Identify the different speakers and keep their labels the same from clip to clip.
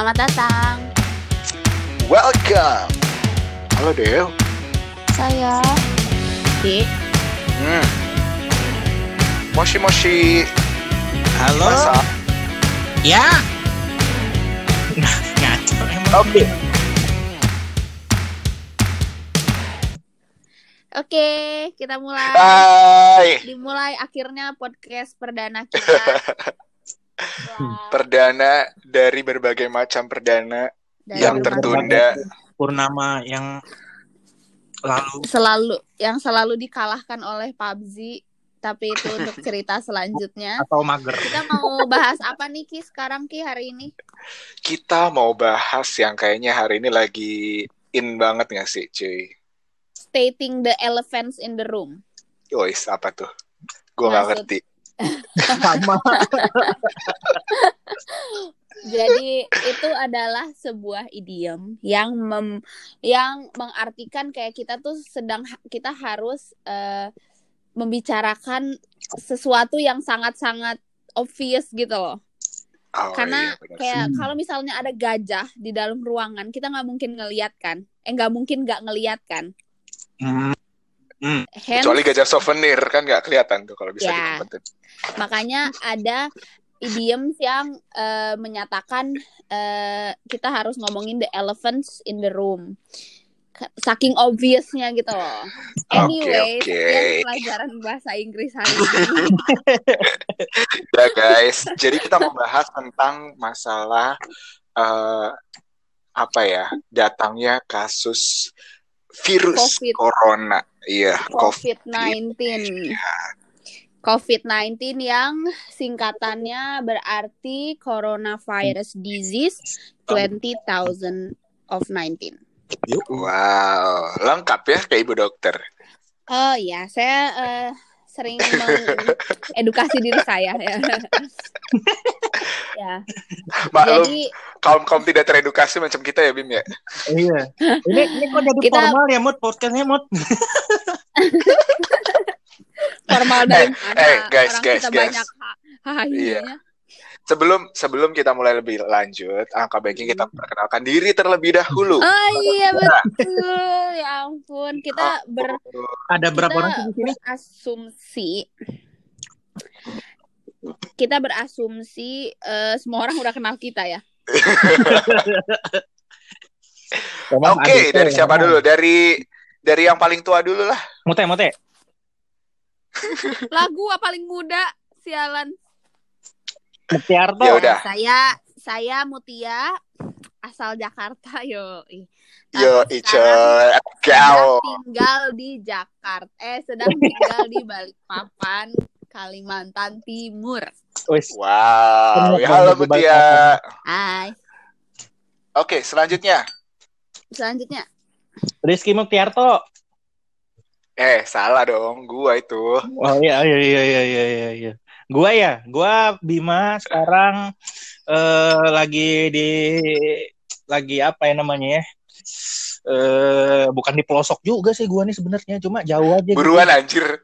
Speaker 1: Selamat datang.
Speaker 2: Welcome. Halo Del.
Speaker 1: Saya Di.
Speaker 2: Hmm. Moshi Moshi.
Speaker 3: Halo.
Speaker 2: Masa?
Speaker 3: Ya. Ngaco emang.
Speaker 2: Oke.
Speaker 1: Oke, kita mulai.
Speaker 2: Hai.
Speaker 1: Dimulai akhirnya podcast perdana kita.
Speaker 2: Perdana dari berbagai macam perdana
Speaker 1: dari
Speaker 2: yang tertunda.
Speaker 3: Purnama yang lalu.
Speaker 1: selalu yang selalu dikalahkan oleh PUBG tapi itu untuk cerita selanjutnya
Speaker 3: atau mager.
Speaker 1: kita mau bahas apa nih Ki sekarang Ki hari ini
Speaker 2: Kita mau bahas yang kayaknya hari ini lagi in banget gak sih cuy?
Speaker 1: stating the elephants in the room
Speaker 2: Yois, apa tuh? Gue gak
Speaker 1: Maksud-
Speaker 2: ngerti.
Speaker 3: Sama.
Speaker 1: jadi itu adalah sebuah idiom yang mem yang mengartikan kayak kita tuh sedang kita harus eh, membicarakan sesuatu yang sangat-sangat obvious gitu loh.
Speaker 2: Oh,
Speaker 1: karena
Speaker 2: iya,
Speaker 1: kayak
Speaker 3: Hmm.
Speaker 1: kalau misalnya ada gajah di dalam ruangan kita nggak mungkin ngeliat kan? Eh nggak mungkin nggak ngeliat kan?
Speaker 3: Hmm,
Speaker 1: Hence,
Speaker 2: Kecuali gajah souvenir kan gak kelihatan tuh kalau bisa
Speaker 1: Ya.
Speaker 2: ditempetin.
Speaker 1: makanya ada idioms yang eh, menyatakan eh, kita harus ngomongin the elephants in the room saking obviousnya gitu loh anyway
Speaker 2: oke.
Speaker 1: sekian pelajaran bahasa Inggris hari ini
Speaker 2: Ya guys, jadi kita membahas tentang masalah eh, apa ya datangnya kasus virus
Speaker 1: Covid.
Speaker 2: corona, iya COVID.
Speaker 1: COVID-19 COVID-19 yang singkatannya berarti coronavirus disease 20,000 of 19
Speaker 2: Wow, lengkap ya kayak ibu dokter.
Speaker 1: Oh ya, saya eh, sering mengedukasi diri saya ya. ya.
Speaker 2: Maklum
Speaker 1: Jadi
Speaker 2: kaum kaum tidak teredukasi macam kita ya Bim ya.
Speaker 3: iya. Ini ini kok jadi
Speaker 1: Kita-
Speaker 3: formal ya, Mut? Podcastnya, Mut?
Speaker 1: formal dari mana?
Speaker 2: eh, guys,
Speaker 1: Orang
Speaker 2: guys,
Speaker 1: kita
Speaker 2: guys.
Speaker 1: banyak ha- hahinya.
Speaker 2: Sebelum sebelum kita mulai lebih lanjut, angka baiknya kita perkenalkan diri terlebih dahulu.
Speaker 1: Oh iya betul. Ya ampun, kita ber
Speaker 3: Ada berapa
Speaker 1: kita
Speaker 3: orang di sini?
Speaker 1: berasumsi kita berasumsi eh, semua orang udah kenal kita ya.
Speaker 2: Oke, dari siapa dulu? Dari dari yang paling tua dulu lah.
Speaker 3: Mute, Mute.
Speaker 1: Lagu apa paling muda? Sialan.
Speaker 3: Mutiarto.
Speaker 2: Ya udah.
Speaker 1: Saya saya Mutia asal Jakarta yo.
Speaker 2: Yo,
Speaker 1: sedang tinggal di Jakarta. Eh sedang tinggal di Balikpapan, Kalimantan Timur.
Speaker 2: Wow, ya, halo Mutia.
Speaker 1: Hai.
Speaker 2: Oke, selanjutnya.
Speaker 1: Selanjutnya
Speaker 3: Rizky Mutiarto.
Speaker 2: Eh, salah dong, gua itu.
Speaker 3: Oh iya iya iya iya iya iya. iya. Gua ya, gua Bima sekarang eh lagi di lagi apa ya namanya ya? Eh bukan di pelosok juga sih gua nih sebenarnya, cuma jauh aja. gitu.
Speaker 2: Buruan anjir.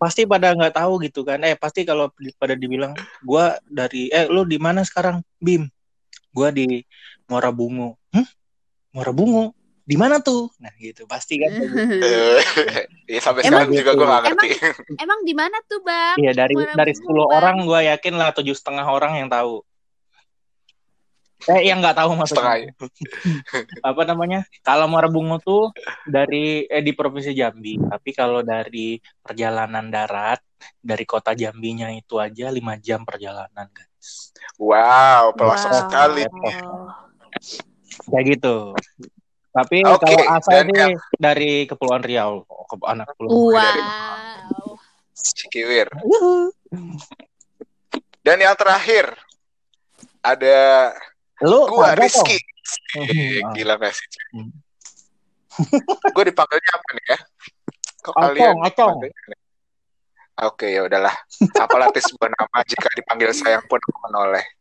Speaker 3: Pasti pada nggak tahu gitu kan. Eh pasti kalau pada dibilang gua dari eh lu di mana sekarang, Bim? Gua di Muara Bungo. Hmm? Muara Bungo. Di mana tuh? Nah, gitu. Pasti kan.
Speaker 2: ya sampai
Speaker 1: Emang
Speaker 2: sekarang juga
Speaker 3: gitu.
Speaker 2: gua gak ngerti.
Speaker 1: emang di mana tuh bang?
Speaker 3: Iya, dari
Speaker 1: Muara
Speaker 3: dari
Speaker 1: Bungo,
Speaker 3: 10
Speaker 1: Bang.
Speaker 3: orang gua yakin lah tujuh setengah orang yang tahu. Eh, yang nggak tahu maksudnya. apa namanya? Kalau Muara Bungo tuh dari eh di provinsi Jambi, tapi kalau dari perjalanan darat dari kota Jambinya itu aja 5 jam perjalanan, guys.
Speaker 2: Wow, pelosok
Speaker 1: Wow.
Speaker 2: sekali.
Speaker 3: Kayak gitu. Tapi
Speaker 2: Oke,
Speaker 3: kalau asal sih
Speaker 2: yang-
Speaker 3: dari Kepulauan Riau, oh, ke anak Kepulauan Riau.
Speaker 1: Wow.
Speaker 2: Cikiwir. Dan yang terakhir ada
Speaker 3: Lu
Speaker 2: gua Rizky. Eh, gila gak sih?
Speaker 3: Hmm.
Speaker 2: gue dipanggilnya apa nih ya? Kok
Speaker 3: Acong,
Speaker 2: kalian
Speaker 3: Acong.
Speaker 2: Oke, ya udahlah. Apalah sebuah nama jika dipanggil sayang pun aku menoleh.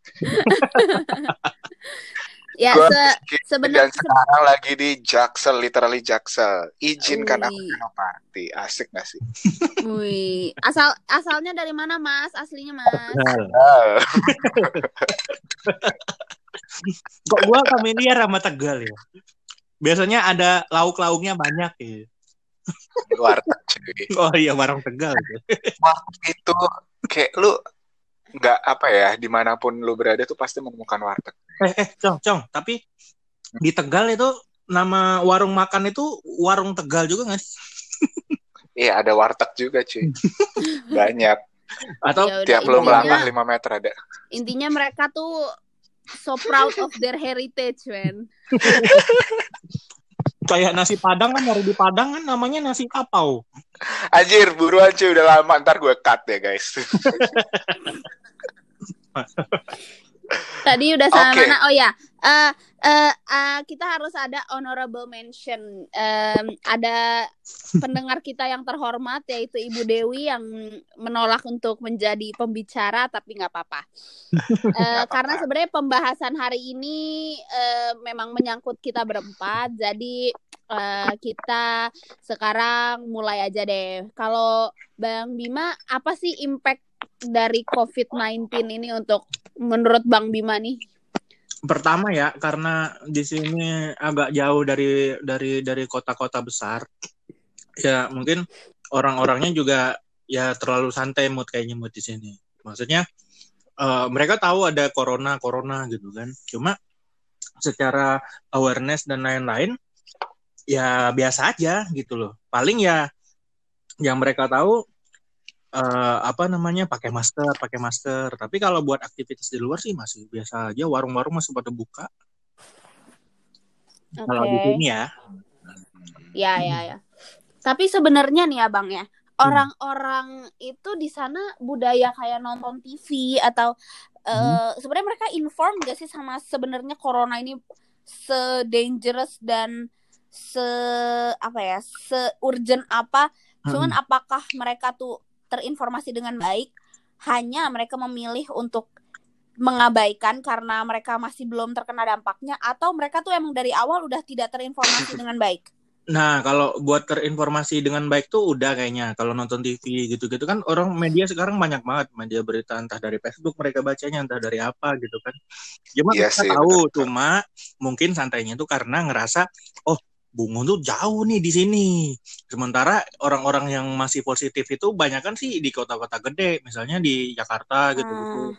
Speaker 1: Ya
Speaker 2: Gua
Speaker 1: se
Speaker 2: Rizky,
Speaker 1: sebenarnya
Speaker 2: dan sekarang lagi di Jaksel, literally Jaksel. Izinkan aku party. Asik gak sih?
Speaker 1: Wih, asal asalnya dari mana Mas? Aslinya Mas?
Speaker 3: Kok gua familiar sama Tegal ya. Biasanya ada lauk-lauknya banyak ya.
Speaker 2: warteg cuy
Speaker 3: Oh iya warung Tegal.
Speaker 2: warteg itu kayak lu nggak apa ya di mana pun lu berada tuh pasti menemukan warteg
Speaker 3: Eh eh Cong, Cong, tapi di Tegal itu nama warung makan itu warung Tegal juga nggak sih?
Speaker 2: iya ada warteg juga cuy banyak
Speaker 3: Atau
Speaker 1: Ya udah,
Speaker 2: tiap
Speaker 1: intinya-
Speaker 2: melangkah 5 meter ada
Speaker 1: intinya mereka tuh so proud of their heritage, man.
Speaker 3: kayak nasi Padang kan dari di Padang kan namanya nasi kapau.
Speaker 2: Anjir, buruan cuy, udah lama. Ntar gue cut ya, guys.
Speaker 1: Tadi udah sama
Speaker 2: Oke.
Speaker 1: mana? Oh ya, eh eh, eh, kita harus ada honorable mention. Em, ada pendengar kita yang terhormat yaitu Ibu Dewi yang menolak untuk menjadi pembicara, tapi nggak apa-apa. Eh,
Speaker 2: Nggak
Speaker 1: karena sebenarnya pembahasan hari ini eh, memang menyangkut kita berempat, jadi eh, kita sekarang mulai aja deh. Kalau Bang Bima, apa sih impact dari COVID-19 ini untuk menurut Bang Bima nih?
Speaker 3: Pertama ya karena di sini agak jauh dari dari dari kota-kota besar. Ya mungkin orang-orangnya juga ya terlalu santai mood kayaknya mood di sini. Maksudnya eh, mereka tahu ada corona corona gitu kan. Cuma secara awareness dan lain-lain ya biasa aja gitu loh. Paling ya yang mereka tahu eh, apa namanya pakai masker, pakai masker. Tapi kalau buat aktivitas di luar sih masih biasa aja. Warung-warung masih pada buka. Kalau di sini ya.
Speaker 1: Ya, ya, ya. Tapi sebenarnya nih abang ya, orang-orang itu di sana budaya kayak nonton TV atau eh, sebenarnya mereka inform gak sih sama sebenarnya corona ini se dangerous dan se apa ya, se urgent apa? Cuman apakah mereka tuh terinformasi dengan baik? Hanya mereka memilih untuk mengabaikan karena mereka masih belum terkena dampaknya atau mereka tuh emang dari awal udah tidak terinformasi dengan baik?
Speaker 3: Nah, kalau buat terinformasi dengan baik tuh udah kayaknya. Kalau nonton TV gitu-gitu kan orang media sekarang banyak banget media berita entah dari Facebook mereka bacanya entah dari apa gitu kan. Cuma
Speaker 2: Iya
Speaker 3: kita
Speaker 2: sih,
Speaker 3: tahu,
Speaker 2: benar.
Speaker 3: cuma mungkin santainya tuh karena ngerasa oh Bungo tuh jauh nih di sini. Sementara orang-orang yang masih positif itu banyak kan sih di kota-kota gede, misalnya di Jakarta gitu-gitu.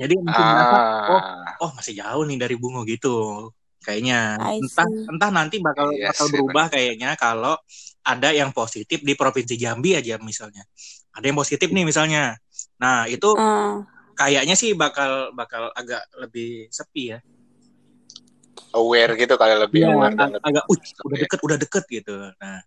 Speaker 3: Jadi mungkin ngerasa oh
Speaker 2: Ah,
Speaker 3: oh masih jauh nih dari Bungo gitu kayaknya. Entah entah nanti bakal
Speaker 2: Iya
Speaker 3: bakal berubah kayaknya kalau ada yang positif di provinsi Jambi aja misalnya. Ada yang positif nih misalnya. Nah itu
Speaker 1: Ah.
Speaker 3: kayaknya sih bakal bakal agak lebih sepi ya
Speaker 2: aware gitu kali lebih
Speaker 3: Iya,
Speaker 2: aware dan
Speaker 3: ag-
Speaker 2: lebih
Speaker 3: agak uh, udah deket udah deket gitu. Nah.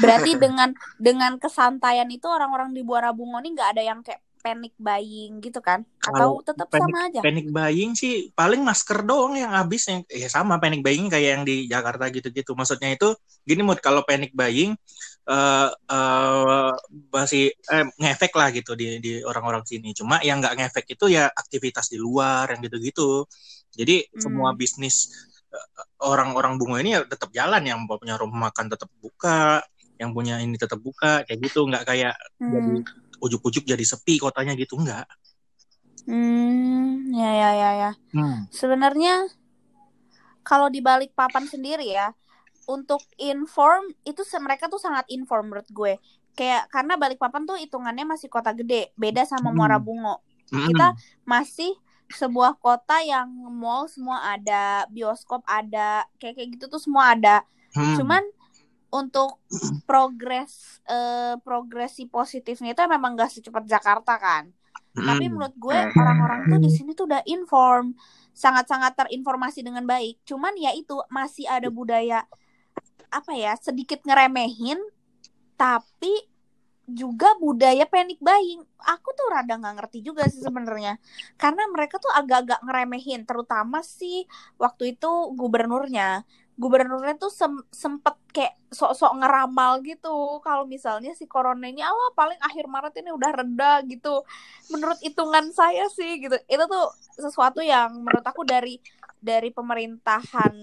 Speaker 1: Berarti dengan dengan kesantaian itu orang-orang di Buara Bungo ini nggak ada yang kayak panic buying gitu kan?
Speaker 3: Kalau
Speaker 1: Atau tetap
Speaker 3: panic-
Speaker 1: sama aja?
Speaker 3: panic buying sih paling masker doang yang habis yang ya sama panic buying kayak yang di Jakarta gitu-gitu. Maksudnya itu gini mood kalau panic buying eh eh, masih eh, ngefek lah gitu di di orang-orang sini. Cuma yang nggak ngefek itu ya aktivitas di luar yang gitu-gitu jadi
Speaker 1: Hmm.
Speaker 3: semua bisnis eh, orang-orang bunga ini ya tetap jalan yang punya rumah makan tetap buka yang punya ini tetap buka kayak gitu nggak kayak jadi
Speaker 1: Hmm.
Speaker 3: ujuk-ujuk jadi sepi kotanya gitu nggak
Speaker 1: Hmm, ya ya ya ya.
Speaker 3: Hmm.
Speaker 1: Sebenarnya kalau di balik papan sendiri ya, untuk inform itu mereka tuh sangat inform menurut gue. Kayak karena balik papan tuh hitungannya masih kota gede, beda sama
Speaker 3: Hmm.
Speaker 1: Muara Bungo.
Speaker 3: Mm-mm.
Speaker 1: Kita masih sebuah kota yang mall semua ada, bioskop ada, kayak kayak gitu tuh semua ada.
Speaker 3: Hmm.
Speaker 1: Cuman untuk progres eh, progresi positifnya itu memang gak secepat Jakarta kan. Tapi
Speaker 3: Mm-mm.
Speaker 1: menurut gue orang-orang tuh di sini tuh udah inform, sangat-sangat terinformasi dengan baik. Cuman ya itu masih ada budaya apa ya sedikit ngeremehin, tapi juga budaya panic buying. Aku tuh rada nggak ngerti juga sih sebenarnya, karena mereka tuh agak-agak ngeremehin, terutama sih waktu itu gubernurnya. Gubernurnya tuh sem- sempet kayak sok-sok ngeramal gitu. Kalau misalnya si corona ini awal paling akhir Maret ini udah reda gitu. Menurut hitungan saya sih gitu. Itu tuh sesuatu yang menurut aku dari dari pemerintahan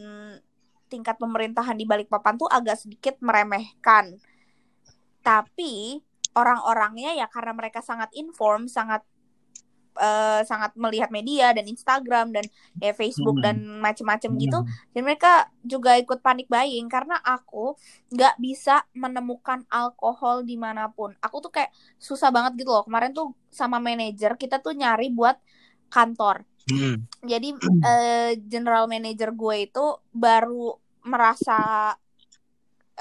Speaker 1: tingkat pemerintahan di Balikpapan tuh agak sedikit meremehkan. Tapi orang-orangnya ya karena mereka sangat inform sangat eh, sangat melihat media dan Instagram dan ya Facebook
Speaker 3: Hmm.
Speaker 1: dan macem-macem gitu
Speaker 3: Hmm.
Speaker 1: dan mereka juga ikut panik buying karena aku nggak bisa menemukan alkohol di mana pun aku tuh kayak susah banget gitu loh kemarin tuh sama manajer kita tuh nyari buat kantor
Speaker 3: Hmm.
Speaker 1: jadi eh, general manager gue itu baru merasa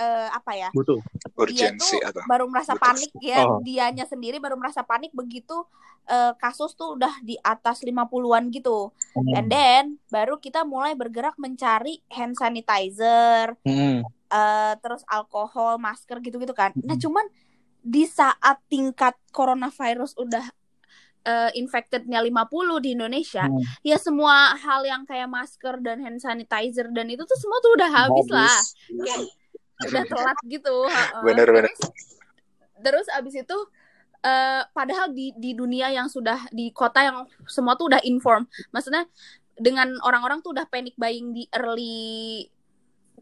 Speaker 1: eh, apa ya
Speaker 3: Butuh.
Speaker 1: dia
Speaker 2: urgensi
Speaker 1: tuh
Speaker 2: atau
Speaker 1: baru merasa
Speaker 2: Butuh.
Speaker 1: panik ya
Speaker 3: Oh.
Speaker 1: dianya sendiri baru merasa panik begitu eh, kasus tuh udah di atas 50-an gitu and then baru kita mulai bergerak mencari hand sanitizer
Speaker 3: Hmm.
Speaker 1: eh, terus alkohol masker gitu-gitu kan nah
Speaker 3: Mm-mm.
Speaker 1: cuman di saat tingkat coronavirus udah eh, infectednya 50 di Indonesia
Speaker 3: Hmm.
Speaker 1: ya semua hal yang kayak masker dan hand sanitizer dan itu tuh semua tuh udah habis lah kayak udah telat gitu
Speaker 2: bener.
Speaker 1: terus abis itu eh, padahal di di dunia yang sudah di kota yang semua tuh udah inform. Maksudnya dengan orang-orang tuh udah panic buying di early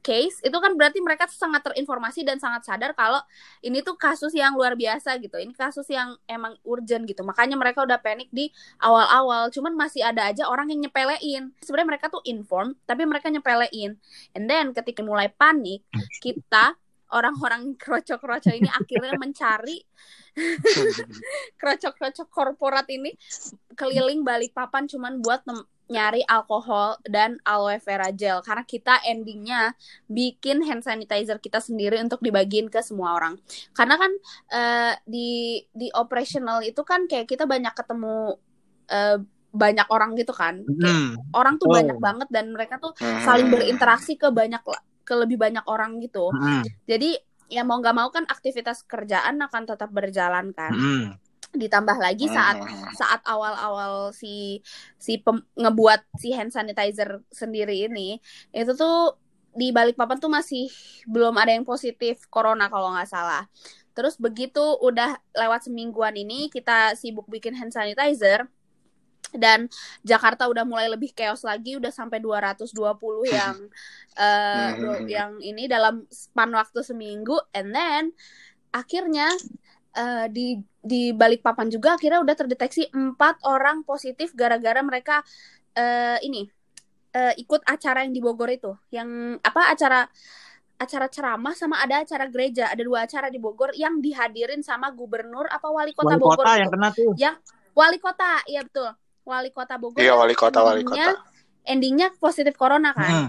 Speaker 1: case itu kan berarti mereka sangat terinformasi dan sangat sadar kalau ini tuh kasus yang luar biasa gitu. Ini kasus yang emang urgent gitu. Makanya mereka udah panik di awal-awal. Cuman masih ada aja orang yang nyepelein. Sebenarnya mereka tuh inform tapi mereka nyepelein. And then ketika mulai panik kita orang-orang kroco-kroco ini akhirnya mencari krocok-krocok korporat ini keliling balik papan cuman buat nyari alkohol dan aloe vera gel karena kita endingnya bikin hand sanitizer kita sendiri untuk dibagiin ke semua orang karena kan eh, di di operational itu kan kayak kita banyak ketemu eh, banyak orang gitu kan
Speaker 3: Hmm.
Speaker 1: orang tuh
Speaker 3: Oh.
Speaker 1: banyak banget dan mereka tuh
Speaker 2: Hmm.
Speaker 1: saling berinteraksi ke banyak ke lebih banyak orang gitu
Speaker 3: Hmm.
Speaker 1: jadi ya mau nggak mau kan aktivitas kerjaan akan tetap berjalan kan
Speaker 3: Hmm.
Speaker 1: Ditambah lagi saat
Speaker 2: Hmm.
Speaker 1: saat awal-awal si si pem- ngebuat si hand sanitizer sendiri ini itu tuh di Balikpapan tuh masih belum ada yang positif corona kalau nggak salah. Terus begitu udah lewat semingguan ini kita sibuk bikin hand sanitizer dan Jakarta udah mulai lebih chaos lagi udah sampai 220 yang eh,
Speaker 2: Hmm.
Speaker 1: yang ini dalam span waktu seminggu and then akhirnya eh, di di Balikpapan juga akhirnya udah terdeteksi empat orang positif gara-gara mereka eh, ini eh, ikut acara yang di Bogor itu yang apa acara acara ceramah sama ada acara gereja ada dua acara di Bogor yang dihadirin sama gubernur apa wali kota
Speaker 3: Wali
Speaker 1: Bogor
Speaker 3: kota yang kena tuh.
Speaker 1: wali kota iya betul wali kota Bogor
Speaker 2: Iya
Speaker 1: yang
Speaker 2: wali kota wali
Speaker 1: endingnya-
Speaker 2: kota.
Speaker 1: endingnya positif corona kan
Speaker 3: Hmm.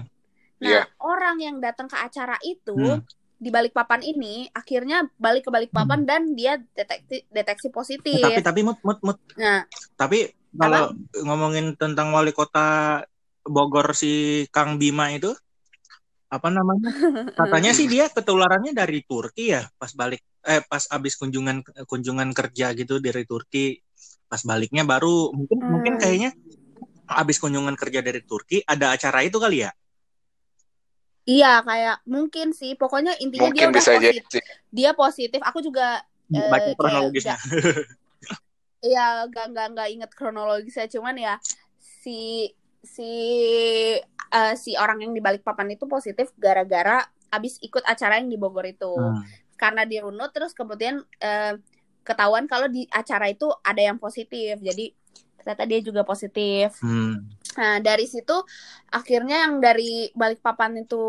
Speaker 1: Nah,
Speaker 2: Iya.
Speaker 1: orang yang datang ke acara itu
Speaker 3: Hmm.
Speaker 1: Di Balikpapan ini akhirnya balik ke Balikpapan dan dia deteksi deteksi positif.
Speaker 3: Eh, tapi tapi mut mut mut.
Speaker 1: Nah,
Speaker 3: Tapi kalau ngomongin tentang wali kota Bogor si Kang Bima itu apa namanya? Katanya sih dia ketularannya dari Turki ya pas balik eh pas abis kunjungan kunjungan kerja gitu dari Turki pas baliknya baru mungkin
Speaker 1: Hmm.
Speaker 3: mungkin kayaknya abis kunjungan kerja dari Turki ada acara itu kali ya
Speaker 1: iya kayak mungkin sih. Pokoknya intinya dia
Speaker 2: Mungkin bisa
Speaker 1: positif.
Speaker 2: jadi sih.
Speaker 1: Dia positif. Aku juga Eh,
Speaker 3: baca
Speaker 1: kayak
Speaker 3: kronologisnya
Speaker 1: Iya, gak nggak nggak inget kronologisnya, cuman ya si si eh, si orang yang di Balikpapan itu positif gara-gara abis ikut acara yang di Bogor itu.
Speaker 3: Hmm.
Speaker 1: Karena dirunut terus kemudian eh, ketahuan kalau di acara itu ada yang positif. Jadi ternyata dia juga positif.
Speaker 3: Hmm.
Speaker 1: Nah, dari situ akhirnya yang dari Balikpapan itu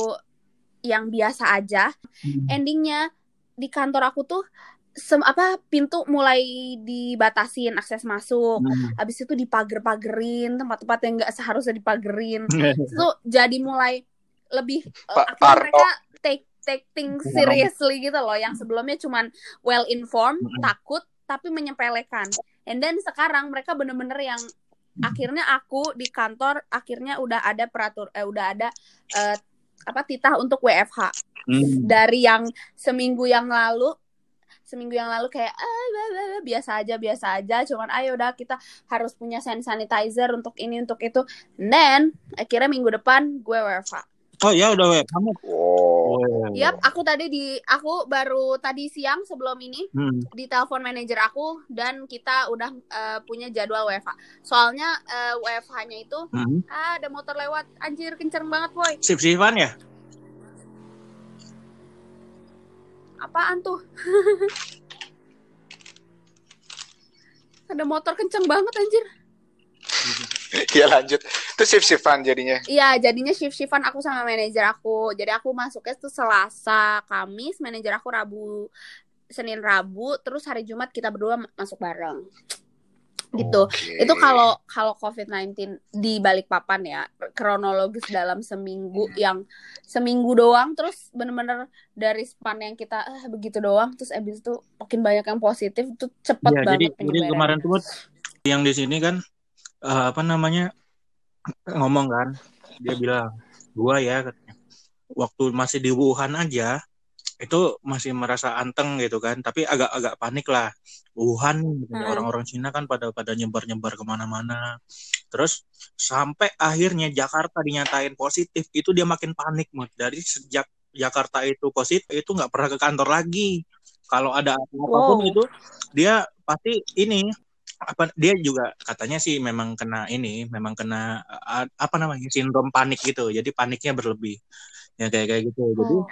Speaker 1: yang biasa aja,
Speaker 3: Hmm.
Speaker 1: endingnya di kantor aku tuh sem apa pintu mulai dibatasin akses masuk.
Speaker 3: Hmm.
Speaker 1: Habis itu dipager-pagerin tempat-tempat yang nggak seharusnya dipagerin. Itu jadi mulai lebih eh,
Speaker 2: Pak
Speaker 1: akhirnya mereka take take things seriously gitu loh yang sebelumnya cuman well informed,
Speaker 3: Mm-mm.
Speaker 1: takut tapi menyepelekan. And then sekarang mereka bener-bener yang akhirnya aku di kantor akhirnya udah ada peratur eh udah ada eh, apa titah untuk WFH
Speaker 3: Hmm.
Speaker 1: dari yang seminggu yang lalu seminggu yang lalu kayak ah, blah, blah, blah, biasa aja biasa aja cuman ayo udah kita harus punya hand sanitizer untuk ini untuk itu And then akhirnya minggu depan gue WFH
Speaker 3: Oh ya udah web kamu.
Speaker 2: Wow.
Speaker 1: Yap, aku tadi di aku baru tadi siang sebelum ini
Speaker 3: Hmm.
Speaker 1: di telepon manajer aku dan kita udah eh, punya jadwal WFH. Soalnya eh, WFH-nya itu
Speaker 3: Hmm.
Speaker 1: ah ada motor lewat anjir kenceng banget boy.
Speaker 3: Sip sifan ya?
Speaker 1: Apaan tuh? ada motor kenceng banget anjir.
Speaker 2: ya lanjut. Itu shift-shiftan jadinya.
Speaker 1: Iya, jadinya shift-shiftan aku sama manajer aku. Jadi aku masuknya tuh Selasa, Kamis, manajer aku Rabu, Senin, Rabu, terus hari Jumat kita berdua masuk bareng. Gitu.
Speaker 2: Oke.
Speaker 1: Itu kalau kalau COVID-19 di Balikpapan ya, kronologis dalam seminggu yang seminggu doang terus bener-bener dari span yang kita eh, begitu doang terus abis itu makin banyak yang positif itu cepet
Speaker 3: Ya, jadi
Speaker 1: banget
Speaker 3: jadi
Speaker 1: penyebarannya.
Speaker 3: kemarin tuh yang di sini kan eh, apa namanya ngomong kan dia bilang gua ya katanya waktu masih di Wuhan aja itu masih merasa anteng gitu kan tapi agak-agak panik lah Wuhan katanya,
Speaker 1: Hmm.
Speaker 3: orang-orang Cina kan pada pada nyebar-nyebar ke mana-mana terus sampai akhirnya Jakarta dinyatain positif itu dia makin panik Mut. dari sejak Jakarta itu positif itu nggak pernah ke kantor lagi kalau ada apa pun
Speaker 1: Wow.
Speaker 3: itu dia pasti ini apa dia juga katanya sih memang kena ini memang kena uh, apa namanya sindrom panik gitu. Jadi paniknya berlebih. Ya kayak kayak gitu. Jadi
Speaker 1: Oh.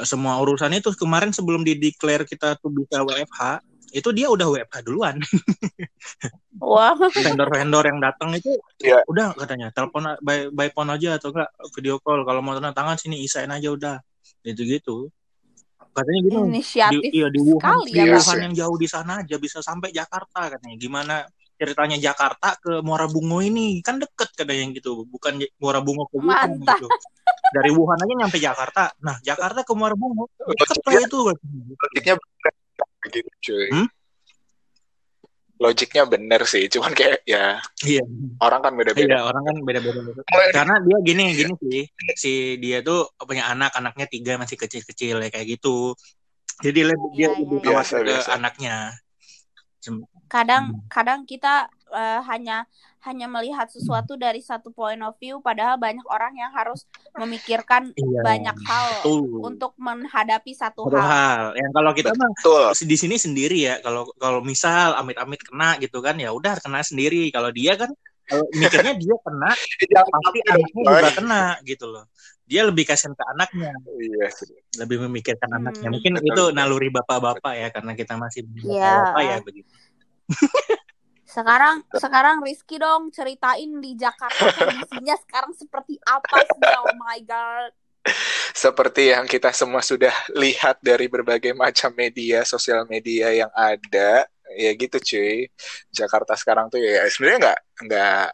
Speaker 3: uh, semua urusan itu kemarin sebelum dideklar kita tuh bisa WFH itu dia udah WFH duluan.
Speaker 1: Wah.
Speaker 3: vendor-vendor yang datang itu
Speaker 2: Iya.
Speaker 3: udah katanya telepon by, by phone aja atau enggak video call. Kalau mau tanda tangan sini isain aja udah. Gitu gitu katanya gitu di,
Speaker 1: Inisiatif
Speaker 3: iya di Wuhan
Speaker 1: sekali
Speaker 3: di
Speaker 1: ya.
Speaker 3: Wuhan yang jauh di sana aja bisa sampai Jakarta katanya gimana ceritanya Jakarta ke Muara Bungo ini kan deket katanya gitu bukan Muara Bungo ke Wuhan
Speaker 1: Mantap.
Speaker 3: gitu dari Wuhan aja nyampe Jakarta nah Jakarta ke Muara Bungo deket lah itu katanya.
Speaker 2: Gitu, cuy.
Speaker 3: Hmm?
Speaker 2: Logiknya bener sih, cuman kayak ya
Speaker 3: iya
Speaker 2: orang kan beda-beda.
Speaker 3: Iya, orang kan beda-beda. Karena dia gini, gini sih, si dia tuh punya anak, anaknya tiga masih kecil-kecil ya kayak gitu. Jadi lebih dia
Speaker 1: Iya,
Speaker 3: lebih
Speaker 1: iya,
Speaker 2: iya. Biasa,
Speaker 3: ke
Speaker 2: biasa.
Speaker 3: anaknya.
Speaker 1: Kadang
Speaker 3: Hmm.
Speaker 1: kadang kita eh, hanya hanya melihat sesuatu dari satu point of view padahal banyak orang yang harus memikirkan
Speaker 3: Iya,
Speaker 1: banyak hal
Speaker 3: betul.
Speaker 1: untuk menghadapi satu
Speaker 3: Satu
Speaker 1: hal.
Speaker 3: hal. Yang kalau kita mah
Speaker 2: Betul.
Speaker 3: di sini sendiri ya. Kalau kalau misal amit-amit kena gitu kan, ya udah kena sendiri. Kalau dia kan kalau mikirnya dia kena, pasti anaknya juga kena gitu loh. Dia lebih kasihan ke anaknya,
Speaker 2: Iya
Speaker 3: lebih memikirkan
Speaker 1: Hmm,
Speaker 3: anaknya. Mungkin
Speaker 2: betul,
Speaker 3: itu
Speaker 2: betul.
Speaker 3: naluri bapak-bapak ya, karena kita masih
Speaker 1: Iya.
Speaker 3: bapak ya begitu.
Speaker 1: Sekarang sekarang Rizky dong ceritain di Jakarta kondisinya sekarang seperti apa sih? Oh my god.
Speaker 2: Seperti yang kita semua sudah lihat dari berbagai macam media, sosial media yang ada, ya gitu cuy. Jakarta sekarang tuh ya sebenarnya nggak nggak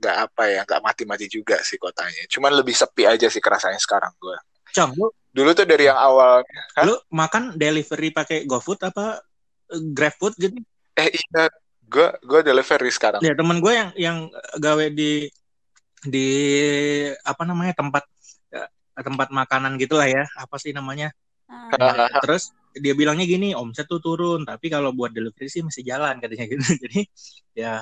Speaker 2: nggak apa ya, nggak mati-mati juga sih kotanya. Cuman lebih sepi aja sih kerasanya sekarang gue.
Speaker 3: Cong, lu,
Speaker 2: Dulu tuh dari yang awal, Hah?
Speaker 3: lu makan delivery pakai GoFood apa eh, GrabFood gitu?
Speaker 2: eh iya, gue gue delivery sekarang.
Speaker 3: Ya temen gue yang yang gawe di di apa namanya tempat eh, tempat makanan gitulah ya apa sih namanya
Speaker 1: Hmm.
Speaker 3: terus dia bilangnya gini omset tuh turun tapi kalau buat delivery sih masih jalan katanya gitu jadi ya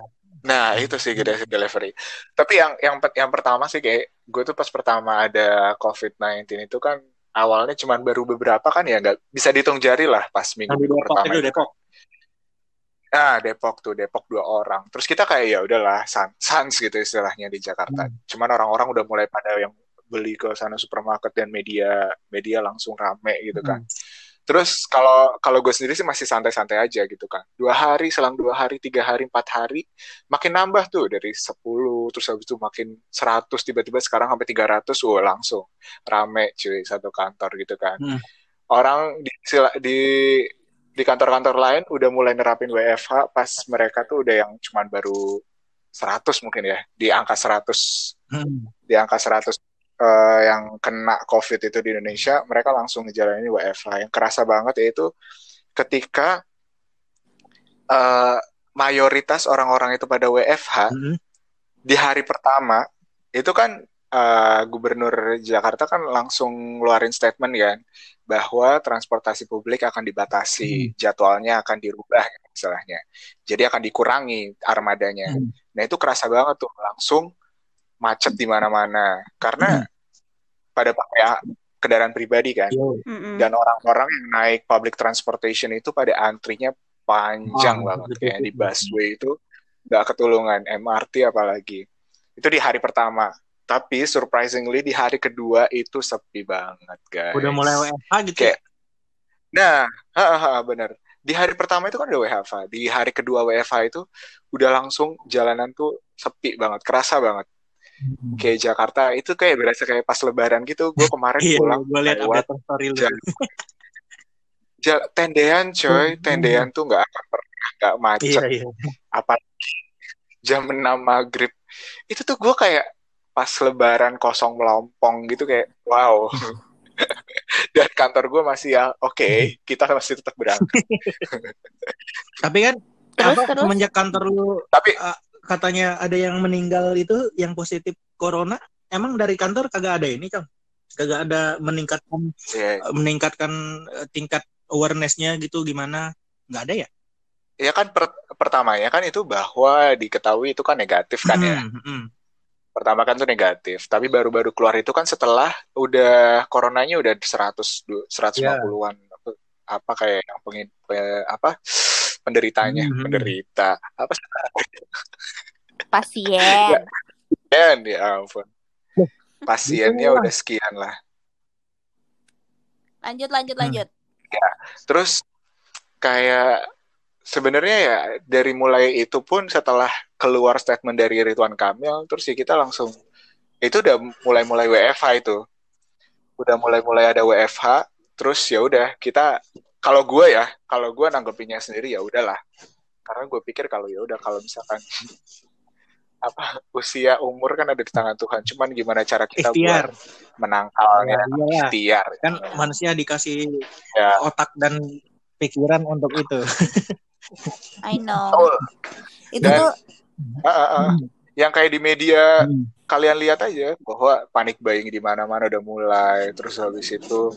Speaker 2: Nah, itu sih gede sih delivery. Tapi yang yang yang pertama sih kayak gue tuh pas pertama ada COVID-19 itu kan awalnya cuman baru beberapa kan ya nggak bisa dihitung jari lah pas minggu,
Speaker 3: Depok
Speaker 2: pertama
Speaker 3: itu
Speaker 2: itu.
Speaker 3: Depok
Speaker 2: Nah, Depok tuh, Depok dua orang. Terus kita kayak ya udahlah, sans, sans gitu istilahnya di Jakarta.
Speaker 3: Hmm.
Speaker 2: Cuman orang-orang udah mulai pada yang beli ke sana supermarket dan media media langsung rame gitu kan.
Speaker 3: Hmm.
Speaker 2: Terus kalau kalau gue sendiri sih masih santai-santai aja gitu kan. Dua hari, selang dua hari, tiga hari, empat hari, makin nambah tuh dari 10, terus habis itu makin 100, tiba-tiba sekarang sampai 300, wah langsung rame cuy satu kantor gitu kan.
Speaker 3: Hmm.
Speaker 2: Orang di di di kantor-kantor lain udah mulai nerapin WFH pas mereka tuh udah yang cuman baru 100 mungkin ya, di angka 100
Speaker 3: Hmm.
Speaker 2: di angka 100 eh, yang kena COVID itu di Indonesia, mereka langsung ngejalanin WFH. Yang kerasa banget yaitu ketika eh, mayoritas orang-orang itu pada WFH
Speaker 3: Hmm.
Speaker 2: di hari pertama itu kan eh, Gubernur Jakarta kan langsung ngeluarin statement kan bahwa transportasi publik akan dibatasi, jadwalnya akan dirubah istilahnya. Jadi akan dikurangi armadanya.
Speaker 3: Hmm.
Speaker 2: Nah itu kerasa banget tuh langsung macet di mana-mana karena pada pakai kendaraan pribadi kan.
Speaker 1: Mm-mm.
Speaker 2: dan orang-orang yang naik public transportation itu pada antrinya panjang
Speaker 3: Ah,
Speaker 2: banget
Speaker 3: betul,
Speaker 2: kayak di busway itu nggak ketulungan MRT apalagi itu di hari pertama tapi surprisingly di hari kedua itu sepi banget guys.
Speaker 3: Udah mulai WFH gitu
Speaker 2: Kayak- nah ha, ha, ha, bener. Di hari pertama itu kan udah WFH di hari kedua WFH itu udah langsung jalanan tuh sepi banget kerasa banget.
Speaker 3: Hmm.
Speaker 2: kayak Jakarta itu kayak berasa kayak pas Lebaran gitu. Gue kemarin
Speaker 3: Iya,
Speaker 2: pulang
Speaker 3: gue lihat
Speaker 2: lewat
Speaker 3: story lu.
Speaker 2: jalan Ja- tendean coy.
Speaker 3: Hmm.
Speaker 2: tendean tuh nggak akan pernah nggak
Speaker 3: Iya,
Speaker 2: macet.
Speaker 3: Iya.
Speaker 2: apa jam 6 maghrib. Itu tuh gue kayak pas lebaran kosong melompong gitu kayak wow dan kantor gue masih ya oke kita masih tetap berangkat
Speaker 3: Tapi kan
Speaker 1: Terus,
Speaker 3: apa,
Speaker 1: terus?
Speaker 3: semenjak kantor lu
Speaker 2: tapi
Speaker 3: uh, katanya ada yang meninggal itu yang positif corona, emang dari kantor kagak ada ini, Kang? Kagak ada meningkatkan
Speaker 2: ya,
Speaker 3: meningkatkan uh, tingkat awareness-nya gitu gimana? Nggak ada ya?
Speaker 2: ya kan per- pertamanya kan itu bahwa diketahui itu kan negatif kan ya
Speaker 3: Hmm, hmm.
Speaker 2: Pertama kan tuh negatif tapi baru-baru keluar itu kan setelah udah coronanya udah 100 du- 150-an apa kayak yang pengin pe- apa penderitanya
Speaker 3: Hmm.
Speaker 2: penderita apa sih?
Speaker 1: pasien
Speaker 2: Dan ya ampun. Pasiennya udah sekian lah.
Speaker 1: lanjut lanjut
Speaker 3: Hmm.
Speaker 1: lanjut
Speaker 2: Terus kayak sebenarnya ya dari mulai itu pun setelah keluar statement dari Ridwan Kamil, terus ya kita langsung itu udah mulai-mulai WFH itu. Udah mulai-mulai ada WFH, terus ya udah kita kalau gue ya, kalau gue nanggepinnya sendiri ya udahlah. Karena gue pikir kalau ya udah kalau misalkan apa usia umur kan ada di tangan Tuhan. Cuman gimana cara kita
Speaker 3: Ikhtiar.
Speaker 2: buat menangkalnya
Speaker 3: Ya, iyalah.
Speaker 2: ikhtiar.
Speaker 3: Kan manusia dikasih
Speaker 2: Ya.
Speaker 3: otak dan pikiran untuk itu.
Speaker 1: I know
Speaker 2: Betul.
Speaker 1: itu
Speaker 2: Dan-
Speaker 1: tuh
Speaker 2: Ah. Yang kayak di media
Speaker 3: Hmm.
Speaker 2: kalian lihat aja bahwa panik buying di mana-mana udah mulai, terus habis itu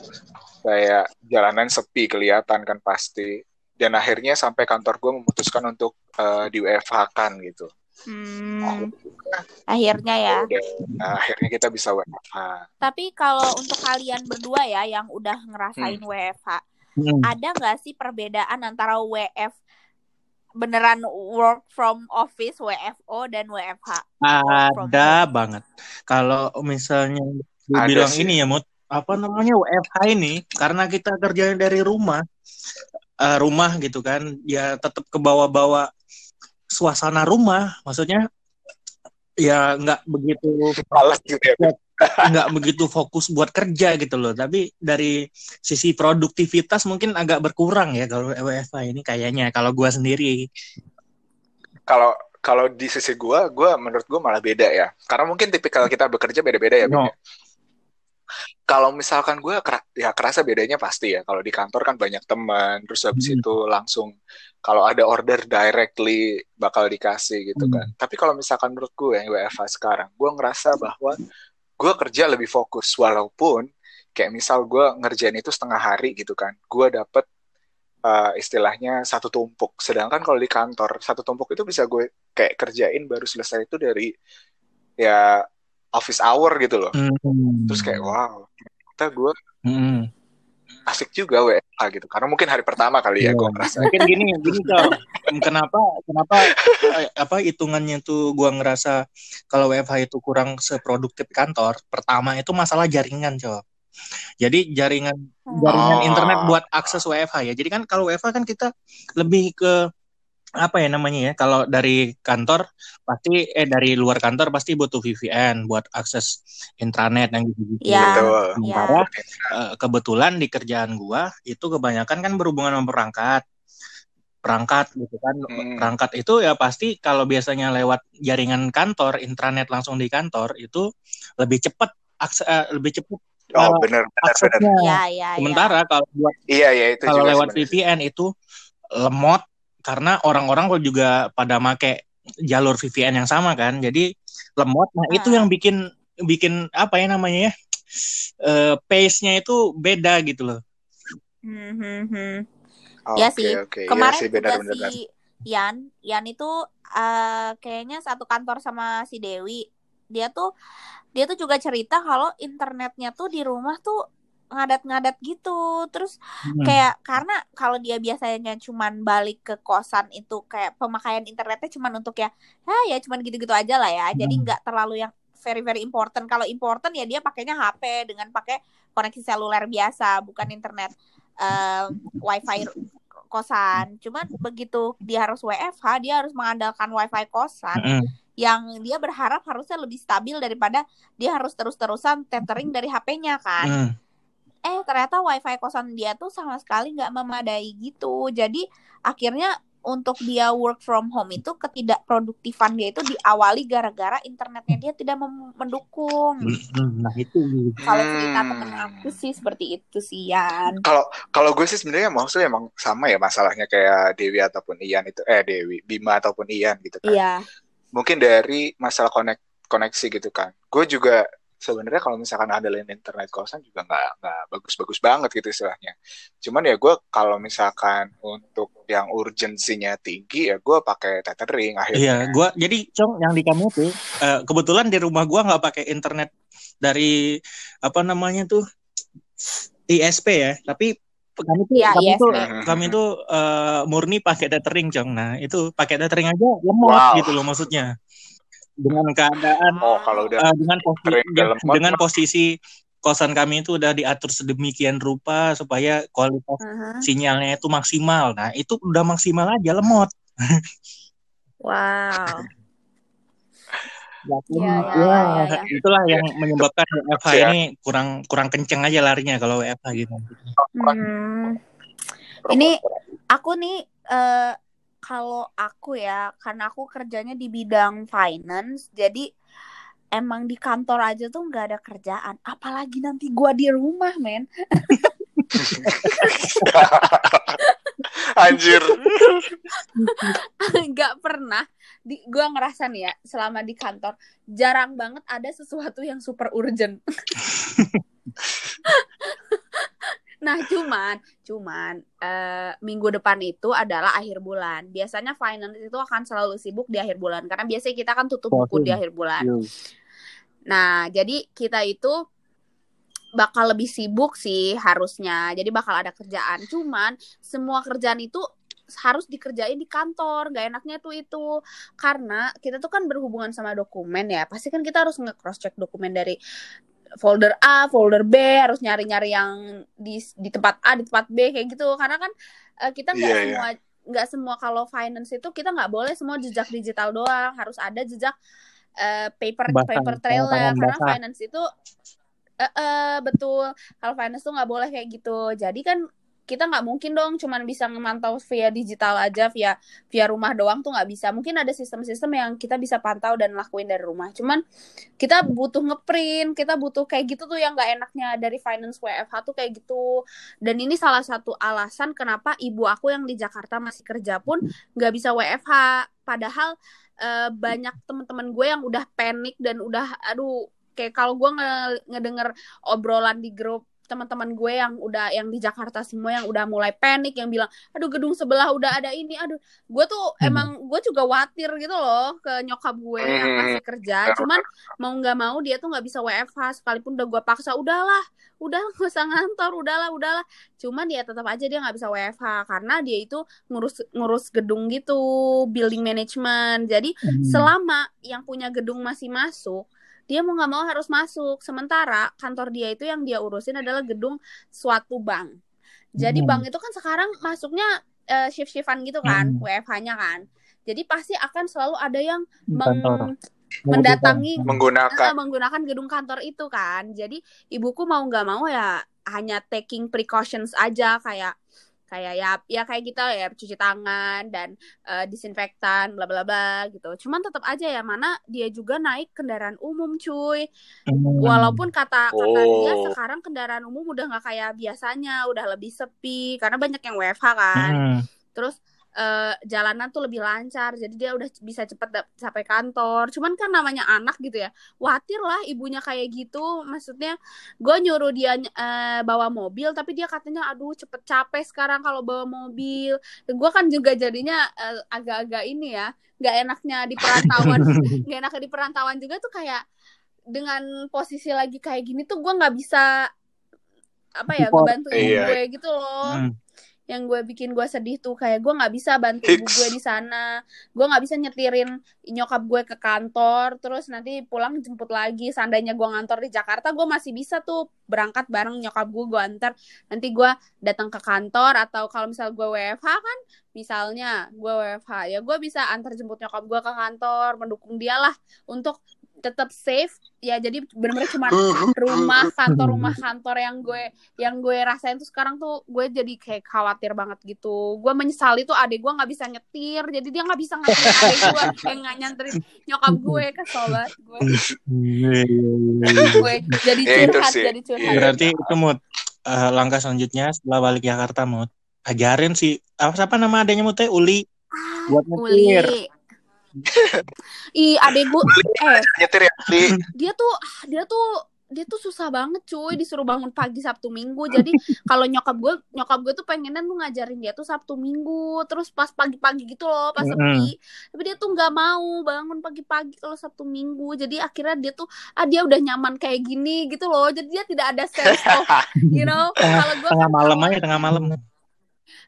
Speaker 2: kayak jalanan sepi kelihatan kan pasti. Dan akhirnya sampai kantor gue memutuskan untuk eh, di WFH kan gitu.
Speaker 1: hmm, akhirnya ya
Speaker 2: nah, akhirnya kita bisa WFH.
Speaker 1: tapi kalau untuk kalian berdua ya yang udah ngerasain WFH
Speaker 3: Hmm.
Speaker 1: ada nggak sih perbedaan antara WF beneran work from office WFO dan WFH
Speaker 3: Ada banget. Kalau misalnya
Speaker 2: Ada
Speaker 3: dibilang
Speaker 2: sih.
Speaker 3: ini ya, Mut, apa namanya WFH ini, karena kita kerja dari rumah, eh, rumah gitu kan, ya tetap ke bawah-bawa suasana rumah. Maksudnya ya nggak begitu
Speaker 2: Males gitu ya.
Speaker 3: Nggak begitu fokus buat kerja gitu loh. Tapi dari sisi produktivitas mungkin agak berkurang ya kalau WFH ini kayaknya. Kalau gua sendiri.
Speaker 2: Kalau kalau di sisi gue, gue menurut gue malah beda ya. Karena mungkin tipikal kita bekerja beda-beda ya.
Speaker 3: No.
Speaker 2: Kalau misalkan gue ya kerasa bedanya pasti ya. Kalau di kantor kan banyak teman, terus habis
Speaker 3: Hmm.
Speaker 2: itu langsung kalau ada order directly bakal dikasih gitu
Speaker 3: Hmm.
Speaker 2: kan. Tapi kalau misalkan menurut gue yang WFH sekarang, gue ngerasa bahwa gue kerja lebih fokus walaupun kayak misal gue ngerjain itu setengah hari gitu kan. Gue dapet uh, istilahnya satu tumpuk. Sedangkan kalau di kantor satu tumpuk itu bisa gue kayak kerjain baru selesai itu dari ya office hour gitu loh.
Speaker 3: Hmm.
Speaker 2: Terus kayak wow, kita gue
Speaker 3: Hmm.
Speaker 2: Asik juga WFH gitu. Karena mungkin hari pertama kali ya
Speaker 3: Iya.
Speaker 2: gue ngerasa.
Speaker 3: mungkin gini gini Cok. kenapa kenapa eh, apa hitungannya tuh gua ngerasa kalau WFH itu kurang seproduktif kantor pertama itu masalah jaringan cok jadi jaringan jaringan
Speaker 2: Oh.
Speaker 3: internet buat akses WFH ya jadi kan kalau WFH kan kita lebih ke apa ya namanya ya kalau dari kantor pasti eh dari luar kantor pasti butuh VPN buat akses intranet yang gitu-gitu
Speaker 1: Ya.
Speaker 2: Betul.
Speaker 3: sementara eh, kebetulan di kerjaan gua itu kebanyakan kan berhubungan sama perangkat perangkat gitu kan
Speaker 2: Hmm.
Speaker 3: perangkat itu ya pasti kalau biasanya lewat jaringan kantor intranet langsung di kantor itu lebih cepat akses eh, lebih cepat
Speaker 2: Oh
Speaker 3: eh,
Speaker 2: bener bener bener.
Speaker 3: aksesnya
Speaker 1: ya ya ya
Speaker 3: sementara kalau buat
Speaker 2: Iya iya itu
Speaker 3: kalau
Speaker 2: juga
Speaker 3: lewat
Speaker 2: sebenarnya.
Speaker 3: VPN itu lemot karena orang-orang kok juga pada make jalur VPN yang sama kan jadi lemot nah itu
Speaker 1: Ah.
Speaker 3: yang bikin bikin apa ya namanya ya eh, pace-nya itu beda gitu loh
Speaker 1: Hmm, hmm, hmm.
Speaker 2: Oke,
Speaker 1: Ya sih.
Speaker 2: oke. Iya
Speaker 1: Kemarin
Speaker 2: sih,
Speaker 1: juga
Speaker 2: benar-benar.
Speaker 1: si Yan, Yan itu eh, kayaknya satu kantor sama si Dewi. Dia tuh dia tuh juga cerita kalau internetnya tuh di rumah tuh ngadat-ngadat gitu. Terus
Speaker 3: Hmm.
Speaker 1: kayak karena kalau dia biasanya cuman balik ke kosan itu kayak pemakaian internetnya cuman untuk ya ya ya cuman gitu-gitu aja lah ya. Jadi
Speaker 3: Hmm.
Speaker 1: nggak terlalu yang very very important. Kalau important ya dia pakainya HP dengan pakai koneksi seluler biasa, bukan internet eh, wifi kosan. Cuman begitu dia harus WFH, dia harus mengandalkan wifi kosan
Speaker 3: Mm-mm.
Speaker 1: yang dia berharap harusnya lebih stabil daripada dia harus terus-terusan tethering dari HP-nya kan.
Speaker 3: Hmm.
Speaker 1: Eh ternyata wifi kosan dia tuh sama sekali nggak memadai gitu. Jadi akhirnya untuk dia work from home itu ketidakproduktifan dia itu diawali gara-gara internetnya dia tidak mem- mendukung.
Speaker 3: Hmm, Nah itu.
Speaker 1: Kalau cerita
Speaker 2: Hmm.
Speaker 1: temen aku sih seperti itu sih Yan.
Speaker 2: Kalau kalau gue sih sebenarnya maksudnya emang sama ya masalahnya kayak Dewi ataupun Ian itu eh Dewi Bima ataupun Ian gitu kan.
Speaker 1: Iya.
Speaker 2: Mungkin dari masalah konek koneksi gitu kan. Gue juga sebenarnya kalau misalkan ada lain internet kosan juga nggak nggak bagus-bagus banget gitu istilahnya. Cuman ya gue kalau misalkan untuk yang urgensinya tinggi ya gue pakai tethering
Speaker 3: Iya,
Speaker 2: akhirnya.
Speaker 3: gua jadi Cong yang di kamu tuh eh, kebetulan di rumah gua nggak pakai internet dari apa namanya tuh ISP ya, tapi kami tuh
Speaker 1: Iya,
Speaker 3: kami
Speaker 1: ISP.
Speaker 3: tuh
Speaker 2: Mhm.
Speaker 3: kami tuh eh, murni pakai tethering Cong. Nah, itu pakai tethering aja lemot
Speaker 2: Wow.
Speaker 3: gitu loh maksudnya. Dengan keadaan
Speaker 2: Oh kalau udah
Speaker 3: eh, dengan posisi dengan
Speaker 2: mah.
Speaker 3: posisi kosan kami itu udah diatur sedemikian rupa supaya kualitas
Speaker 1: Aha.
Speaker 3: sinyalnya itu maksimal. Nah, itu udah maksimal aja lemot.
Speaker 1: Wow.
Speaker 3: Ya,
Speaker 1: Iya, iya,
Speaker 3: ya,
Speaker 1: iya, iya.
Speaker 3: itulah yang menyebabkan WFH
Speaker 2: Siap.
Speaker 3: ini kurang kurang kenceng aja larinya kalau WFH gitu.
Speaker 1: Hmm. Ini aku nih eh kalau aku ya, karena aku kerjanya di bidang finance, jadi emang di kantor aja tuh nggak ada kerjaan. Apalagi nanti gua di rumah, men.
Speaker 2: Anjir.
Speaker 1: nggak pernah di gua ngerasa nih ya selama di kantor jarang banget ada sesuatu yang super urgent nah cuman cuman eh, minggu depan itu adalah akhir bulan biasanya finance itu akan selalu sibuk di akhir bulan karena biasanya kita kan tutup buku di akhir bulan Nah, jadi kita itu bakal lebih sibuk sih harusnya. Jadi bakal ada kerjaan. Cuman semua kerjaan itu harus dikerjain di kantor. Gak enaknya tuh itu. Karena kita tuh kan berhubungan sama dokumen ya. Pasti kan kita harus nge-cross check dokumen dari folder A, folder B, harus nyari-nyari yang di di tempat A, di tempat B kayak gitu. Karena kan eh, kita nggak
Speaker 2: Iya, iya.
Speaker 1: semua nggak semua kalau finance itu kita nggak boleh semua jejak digital doang, harus ada jejak eh, paper
Speaker 3: Basah,
Speaker 1: paper trail
Speaker 3: tangan
Speaker 1: karena
Speaker 3: basah.
Speaker 1: finance itu eh eh, betul kalau finance tuh nggak boleh kayak gitu jadi kan kita nggak mungkin dong cuman bisa memantau via digital aja via via rumah doang tuh nggak bisa. Mungkin ada sistem-sistem yang kita bisa pantau dan lakuin dari rumah. Cuman kita butuh ngeprint kita butuh kayak gitu tuh yang nggak enaknya dari finance WFH tuh kayak gitu. Dan ini salah satu alasan kenapa ibu aku yang di Jakarta masih kerja pun nggak bisa WFH padahal eh, banyak teman-teman gue yang udah panik dan udah aduh kayak kalau gue nge- ngedenger obrolan di grup teman-teman gue yang udah yang di Jakarta semua yang udah mulai panik yang bilang aduh gedung sebelah udah ada ini aduh gue tuh
Speaker 3: Hmm.
Speaker 1: emang gue juga khawatir gitu loh ke nyokap gue yang
Speaker 2: Hmm.
Speaker 1: masih kerja cuman mau nggak mau dia tuh nggak bisa WFH sekalipun udah gue paksa udahlah udah gak usah ngantor udahlah udahlah cuman ya tetap aja dia nggak bisa WFH karena dia itu ngurus ngurus gedung gitu building management jadi
Speaker 3: Hmm.
Speaker 1: selama yang punya gedung masih masuk dia mau nggak mau harus masuk. Sementara kantor dia itu yang dia urusin adalah gedung suatu bank. Jadi
Speaker 3: Hmm.
Speaker 1: bank itu kan sekarang masuknya eh, shift-shiftan gitu kan
Speaker 3: Hmm.
Speaker 1: WFH-nya kan. Jadi pasti akan selalu ada yang meng-
Speaker 3: kantor.
Speaker 1: mendatangi
Speaker 2: Menggunakan.
Speaker 1: Eh, menggunakan gedung kantor itu kan. Jadi ibuku mau nggak mau ya hanya taking precautions aja kayak kayak ya ya kayak kita ya cuci tangan dan eh, disinfektan bla bla bla gitu cuman tetap aja ya mana dia juga naik kendaraan umum cuy
Speaker 3: Hmm.
Speaker 1: walaupun kata kata dia
Speaker 2: Oh.
Speaker 1: sekarang kendaraan umum udah nggak kayak biasanya udah lebih sepi karena banyak yang WFH kan
Speaker 3: Hmm.
Speaker 1: terus eh, jalanan tuh lebih lancar jadi dia udah bisa cepet dap- sampai kantor cuman kan namanya anak gitu ya khawatir lah ibunya kayak gitu maksudnya gue nyuruh dia eh, bawa mobil tapi dia katanya aduh cepet capek sekarang kalau bawa mobil gue kan juga jadinya eh, agak-agak ini ya nggak enaknya di perantauan nggak enaknya di perantauan juga tuh kayak dengan posisi lagi kayak gini tuh gue nggak bisa apa ya
Speaker 3: Support.
Speaker 1: ngebantuin
Speaker 2: Iya.
Speaker 1: gue gitu loh
Speaker 3: Hmm.
Speaker 1: Yang gue bikin gue sedih tuh kayak gue nggak bisa bantu ibu gue di sana. Gue nggak bisa nyetirin nyokap gue ke kantor terus nanti pulang jemput lagi. Seandainya gue ngantor di Jakarta gue masih bisa tuh berangkat bareng nyokap gue gue antar. Nanti gue datang ke kantor atau kalau misal gue WFH kan misalnya gue WFH ya gue bisa antar jemput nyokap gue ke kantor mendukung dia lah untuk tetap safe. Ya jadi benar-benar cuma rumah kantor rumah kantor yang gue yang gue rasain tuh sekarang tuh gue jadi kayak khawatir banget gitu. Gue menyesali tuh adik gue nggak bisa nyetir jadi dia nggak bisa nganterin adik gue kayak nggak nyanterin nyokap gue kesel banget gue.
Speaker 3: Iya, iya, iya,
Speaker 1: gue jadi
Speaker 2: Ya,
Speaker 1: curhat
Speaker 2: sih.
Speaker 1: jadi curhat.
Speaker 3: Berarti itu mood eh, langkah selanjutnya setelah balik Jakarta mood ajarin si apa siapa nama adanya mood teh Uli buat nyetir.
Speaker 1: Uli Ih, adek gue eh
Speaker 2: Nyetir ya,
Speaker 1: dia tuh dia tuh dia tuh susah banget cuy disuruh bangun pagi Sabtu Minggu. Jadi kalau nyokap gue nyokap gue tuh pengennya tuh ngajarin dia tuh Sabtu Minggu. Terus pas pagi-pagi gitu loh pas sepi. Tapi dia tuh nggak mau bangun pagi-pagi kalau Sabtu Minggu. Jadi akhirnya dia tuh ah dia udah nyaman kayak gini gitu loh. Jadi dia tidak ada sense of you know kalau gue
Speaker 3: Tengah
Speaker 1: kan
Speaker 3: malam aja tengah malam.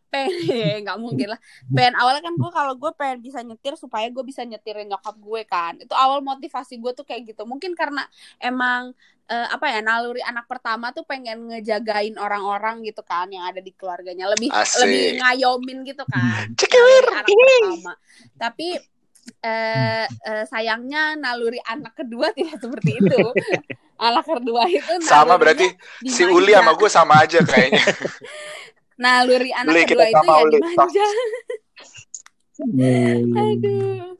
Speaker 1: Pengen nggak mungkin lah. Pengen awalnya kan gue kalau gue pengen bisa nyetir supaya gue bisa nyetirin nyokap gue kan. Itu awal motivasi gue tuh kayak gitu. Mungkin karena emang eh, apa ya naluri anak pertama tuh pengen ngejagain orang-orang gitu kan yang ada di keluarganya. Lebih
Speaker 2: Asik.
Speaker 1: lebih ngayomin gitu kan. Naluri anak pertama. Tapi eh, eh, sayangnya naluri anak kedua tidak seperti itu. Anak kedua itu
Speaker 2: Sama berarti si. Uli sama gue sama aja kayaknya.
Speaker 1: Naluri anak
Speaker 2: Uli,
Speaker 1: kedua itu ya dimanja
Speaker 3: Iya,
Speaker 1: Aduh.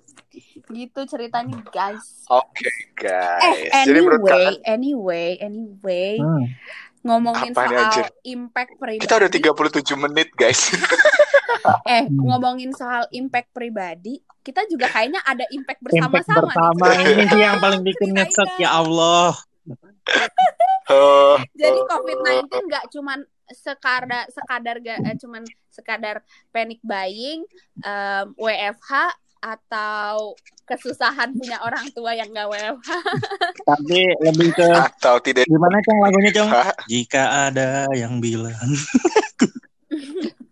Speaker 1: Gitu ceritanya guys.
Speaker 2: Oke,
Speaker 1: Eh,
Speaker 2: guys. Jadi menurut
Speaker 1: anyway,
Speaker 2: kalian
Speaker 1: anyway, anyway,
Speaker 3: Hmm.
Speaker 1: ngomongin
Speaker 2: Apa
Speaker 1: soal
Speaker 2: anjir?
Speaker 1: impact pribadi.
Speaker 2: kita udah 37 menit, guys.
Speaker 1: Eh,
Speaker 3: Hmm.
Speaker 1: ngomongin soal impact pribadi, kita juga kayaknya ada impact
Speaker 3: Impact
Speaker 1: bersama-sama
Speaker 3: bersama
Speaker 1: nih.
Speaker 3: ini sih yang paling bikin nyesek ya Allah.
Speaker 2: Oh,
Speaker 1: Jadi COVID-19 nggak cuman sekadar sekadar ga- eh, cuman sekadar panic buying, em, WFH atau kesusahan punya orang tua yang nggak WFH.
Speaker 3: Tapi lebih ke
Speaker 2: atau tidak
Speaker 3: gimana cong lagunya cong?
Speaker 2: Hah?
Speaker 3: Jika ada yang bilang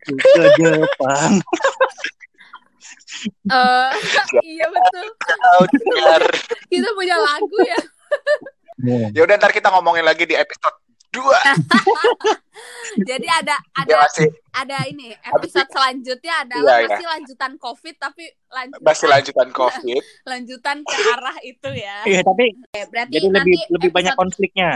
Speaker 3: ke Jepang.
Speaker 1: Eh, iya betul. Kita punya lagu ya.
Speaker 2: Ya udah ntar kita ngomongin lagi di episode 2.
Speaker 1: Jadi ada ada
Speaker 2: Ya masih
Speaker 1: ada ini episode selanjutnya adalah
Speaker 2: Iya, iya.
Speaker 1: masih lanjutan COVID tapi lanjutan
Speaker 2: masih lanjutan Covid.
Speaker 1: lanjutan ke arah itu ya.
Speaker 3: Iya, tapi
Speaker 1: Oke, berarti
Speaker 3: jadi
Speaker 1: nanti
Speaker 3: lebih lebih banyak konfliknya.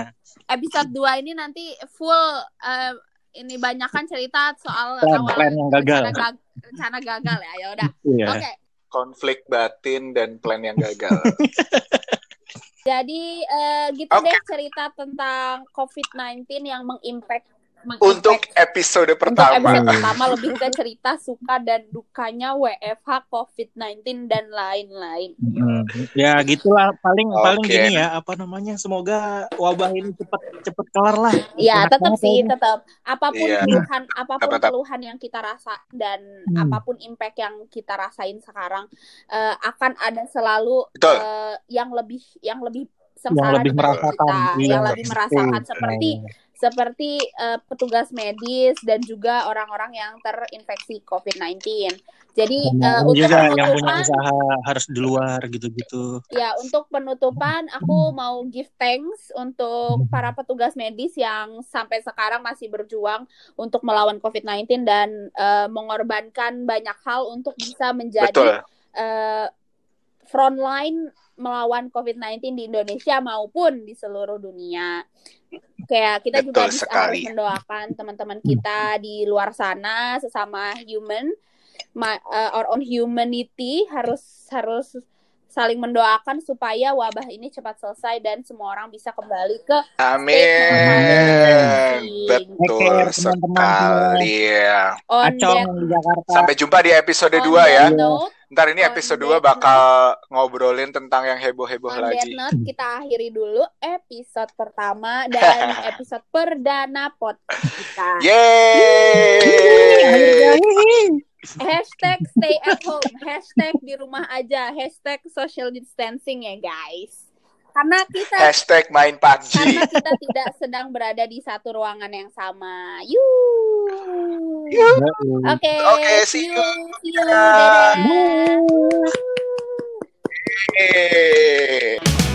Speaker 1: episode 2 ini nanti full eh, ini banyakkan cerita soal
Speaker 3: Plan-
Speaker 1: awal
Speaker 3: plan yang gagal.
Speaker 1: rencana, gag- rencana gagal ya. Ya udah.
Speaker 3: Iya.
Speaker 1: Oke.
Speaker 2: Konflik batin dan plan yang gagal.
Speaker 1: Jadi eh, gitu
Speaker 2: Oke.
Speaker 1: deh cerita tentang COVID-19 yang mengimpact
Speaker 2: Untuk episode
Speaker 1: Untuk
Speaker 2: pertama.
Speaker 1: episode pertama lebih ke cerita suka dan dukanya WFH, COVID-19 dan lain-lain.
Speaker 3: Hmm. Ya gitulah paling paling
Speaker 2: Oke.
Speaker 3: gini ya apa namanya semoga wabah ini cepat cepat kelar lah.
Speaker 1: Ya,
Speaker 3: Enak
Speaker 1: tetap sih,
Speaker 3: ya.
Speaker 1: tetap apa pun
Speaker 2: Iya.
Speaker 1: keluhan, apa
Speaker 2: pun Tetap,
Speaker 1: keluhan yang kita rasa dan
Speaker 3: Hmm.
Speaker 1: apa pun impact yang kita rasain sekarang eh, akan ada selalu
Speaker 2: Betul.
Speaker 1: eh, yang lebih yang lebih
Speaker 3: yang lebih merasakan
Speaker 1: kita,
Speaker 3: iya,
Speaker 1: yang lebih merasakan seperti seperti eh, petugas medis dan juga orang-orang yang terinfeksi COVID-19. Jadi eh,
Speaker 3: yang
Speaker 1: untuk
Speaker 3: juga yang punya
Speaker 1: penutupan
Speaker 3: usaha harus di luar gitu-gitu.
Speaker 1: Ya, untuk penutupan aku mau give thanks untuk para petugas medis yang sampai sekarang masih berjuang untuk melawan COVID-19 dan eh, mengorbankan banyak hal untuk bisa menjadi
Speaker 2: Betul.
Speaker 1: eh, frontline melawan COVID-19 di Indonesia maupun di seluruh dunia. Kayak kita juga
Speaker 2: Betul
Speaker 1: bisa
Speaker 2: sekali.
Speaker 1: harus mendoakan teman-teman kita di luar sana sesama human, ma- uh, our own humanity harus harus saling mendoakan supaya wabah ini cepat selesai dan semua orang bisa kembali ke
Speaker 2: Amin. Betul sekali ya.
Speaker 1: on
Speaker 3: Acong
Speaker 1: that,
Speaker 3: di Jakarta.
Speaker 2: Sampai jumpa di episode
Speaker 1: on
Speaker 2: 2
Speaker 1: that
Speaker 2: ya.
Speaker 1: note,
Speaker 2: Ntar ini
Speaker 1: On
Speaker 2: episode
Speaker 1: that
Speaker 2: 2 bakal ngobrolin tentang yang heboh-heboh
Speaker 1: on that
Speaker 2: lagi.
Speaker 1: note kita akhiri dulu episode pertama dan episode perdana podcast kita.
Speaker 2: Yeay.
Speaker 1: Hashtag stay at home, hashtag di rumah aja, hashtag social distancing ya guys karena kita
Speaker 2: hashtag main PUBG
Speaker 1: karena kita tidak sedang berada di satu ruangan yang sama Yuk. oke
Speaker 2: Oke. okay,
Speaker 1: see
Speaker 2: you see
Speaker 1: you, see you.
Speaker 2: Dadah.